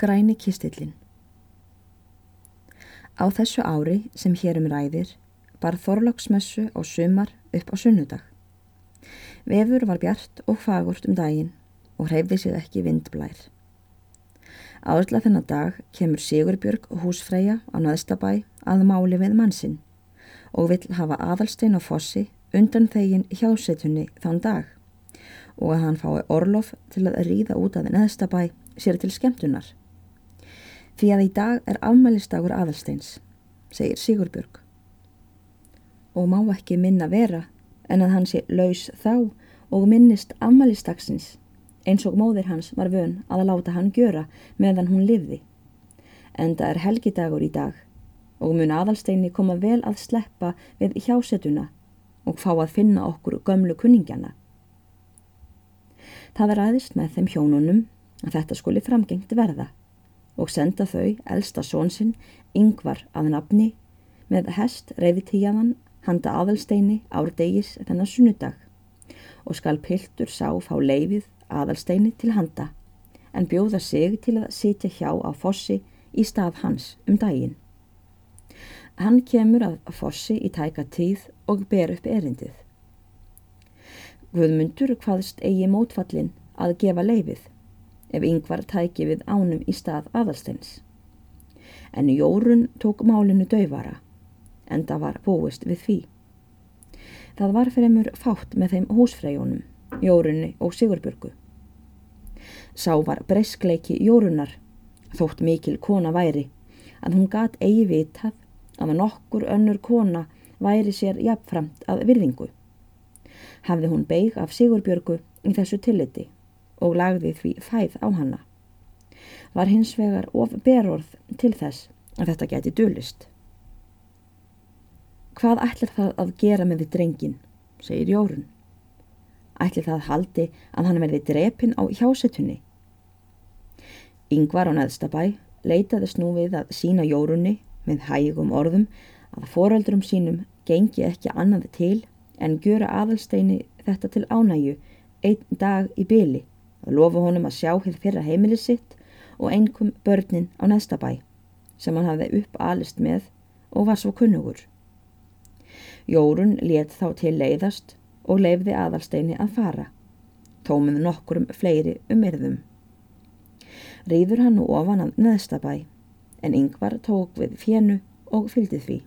Græni kistillin Á þessu ári sem hérum ræðir bar Þorlóksmessu á sumar upp á sunnudag. Vefur var bjart og fagurt um daginn og hreyfði sér ekki vindblær. Áðurla þennan dag kemur Sigurbjörg húsfreyja á naðstabæ að máli við mannsinn og vill hafa aðalstein á fossi undan þegin hjásetunni þann dag og að hann fái orlof til að ríða út af neðstabæ sér til skemmtunar. Því að í dag er afmælistagur aðalsteins, segir Sigurbjörg. Og má ekki minna vera en að hann sé laus þá og minnist afmælistagsins eins og móðir hans var vön að láta hann gjöra meðan hún livði. Enda er helgidagur í dag og mun aðalsteini koma vel að sleppa við hjásetuna og fá að finna okkur gömlu kunningjana. Það er aðist með þeim hjónunum að þetta skuli framgengt verða og senda þau elsta sónsinn yngvar að nafni með hest reyðitíjaðan handa aðalsteini árdegis þennan sunnudag og skal piltur sá fá leifið aðalsteini til handa en bjóða sig til að sitja hjá á fossi í stað hans um daginn. Hann kemur að fossi í tæka tíð og ber upp erindið. Guðmundur hvaðst eigi mótfallin að gefa leifið ef yngvar tæki við ánum í stað aðalsteins. En Jórun tók málinu döfara en það var búist við því. Það var fremur fátt með þeim húsfreyjónum, Jórunni og Sigurbjörgu. Sá var breyskleiki Jórunar, þótt mikil kona væri, að hún gat eigi vitað að nokkur önnur kona væri sér jafnframt að virðingu hafði hún beig af Sigurbjörgu í þessu tilliti og lagði því fæð á hanna. Var hins vegar of berorð til þess að þetta geti dölist. Hvað ætlir það að gera með því drengin, segir Jórun. Ætlir það haldi að hann verði drepin á hjásetunni. Yngvar á neðstabæ leitaðist nú við að sína Jórunni með hægum orðum að foreldrum sínum gengi ekki annað til en gjöra aðalsteini þetta til ánægju einn dag í byli og lofa honum að sjá hér fyrra heimilið sitt og einkum börnin á næsta bæ sem hann hafði upp alist með og var svo kunnugur. Jórun let þá til leiðast og leifði aðalsteini að fara, tómið nokkurum fleiri um erðum. Rýður hann nú ofan að neðsta bæ en yngvar tók við fjennu og fylgdi því.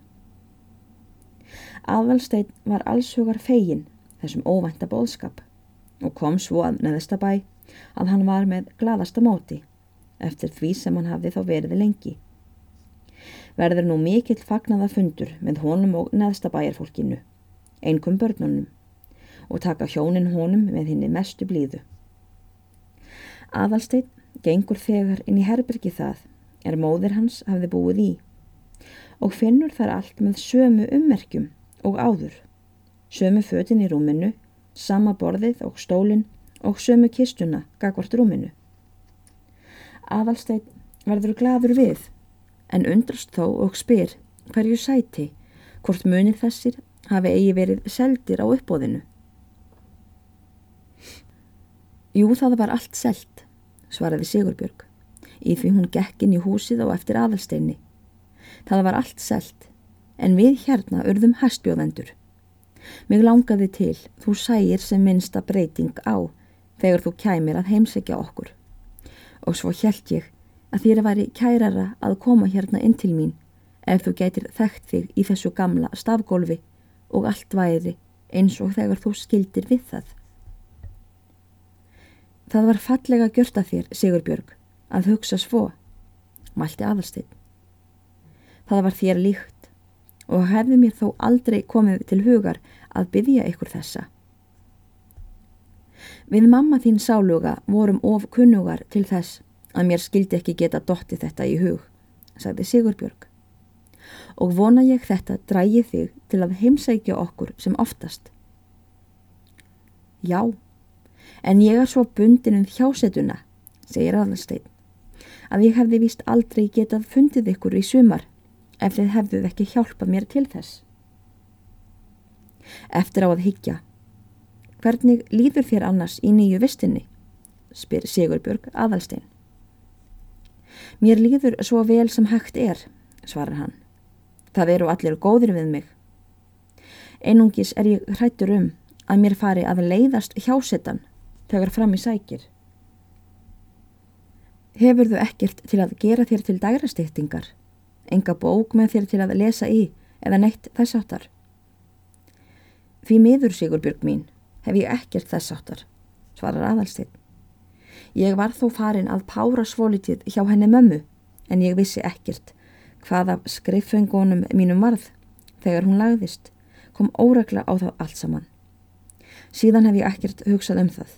Aðalstein var allshugar fegin þessum óvænta bóðskap og kom svo að neðstabæ að hann var með gladasta móti eftir því sem hann hafði þá verið lengi. Verður nú mikill fagnaða fundur með honum og neðstabæjarfólkinu, einkum börnunum og taka hjónin honum með henni mestu blíðu. Aðalstein gengur þegar inn í herbergi það er móðir hans hafði búið í og finnur þar allt með sömu ummerkjum og áður. Sömu fötin í rúminu, sama borðið og stólinn og sömu kistuna gagvart rúminu. Aðalsteit verður gladur við en undrast þó og spyr hverju sæti hvort munir þessir hafi eigi verið seldir á uppbóðinu. Jú það var allt selt, svaraði Sigurbjörg, í því hún gekk inn í húsið og eftir aðalsteinni. Það var allt selt en við hérna urðum hæstbjóðendur. Mig langaði til, þú sægir sem minnsta breyting á þegar þú kæmir að heimsækja okkur. Og svo held ég að þér væri kærara að koma hérna inn til mín ef þú gætir þekkt þig í þessu gamla stafgólfi og allt væri eins og þegar þú skildir við það. Það var fallega gjört að þér, Sigurbjörg, að hugsa svo, mælti aðalstinn. Það var þér líkt og hefði mér þó aldrei komið til hugar að byggja ykkur þessa. Við mamma þín sáluga vorum of kunnugar til þess að mér skildi ekki geta dotti þetta í hug, sagði Sigurbjörg. Og vona ég þetta drægi þig til að heimsækja okkur sem oftast. Já, en ég er svo bundin um hjásetuna, segir aðalstein, að ég hefði vist aldrei getað fundið ykkur í sumar ef þið hefðuð ekki hjálpað mér til þess. Eftir á að higgja, hvernig líður þér annars í nýju vistinni? spyr Sigurbjörg aðalstein. Mér líður svo vel sem hægt er, svarar hann. Það eru allir góðir við mig. Einungis er ég hrættur um að mér fari að leiðast hjásetan þegar fram í sækir. Hefur þú ekkert til að gera þér til dagrastýttingar? Enga bók með þér til að lesa í eða neitt þess áttar? Því miður Sigurbjörg mín hef ég ekkert þess áttar, svarar aðalstinn. Ég var þó farin að pára svolítið hjá henni mömmu en ég vissi ekkert hvað af skriffengunum mínum varð þegar hún lagðist kom óregla á það allt saman. Síðan hef ég ekkert hugsað um það.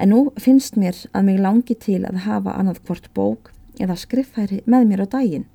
En nú finnst mér að mig langi til að hafa annað hvort bók eða skriffæri með mér á daginn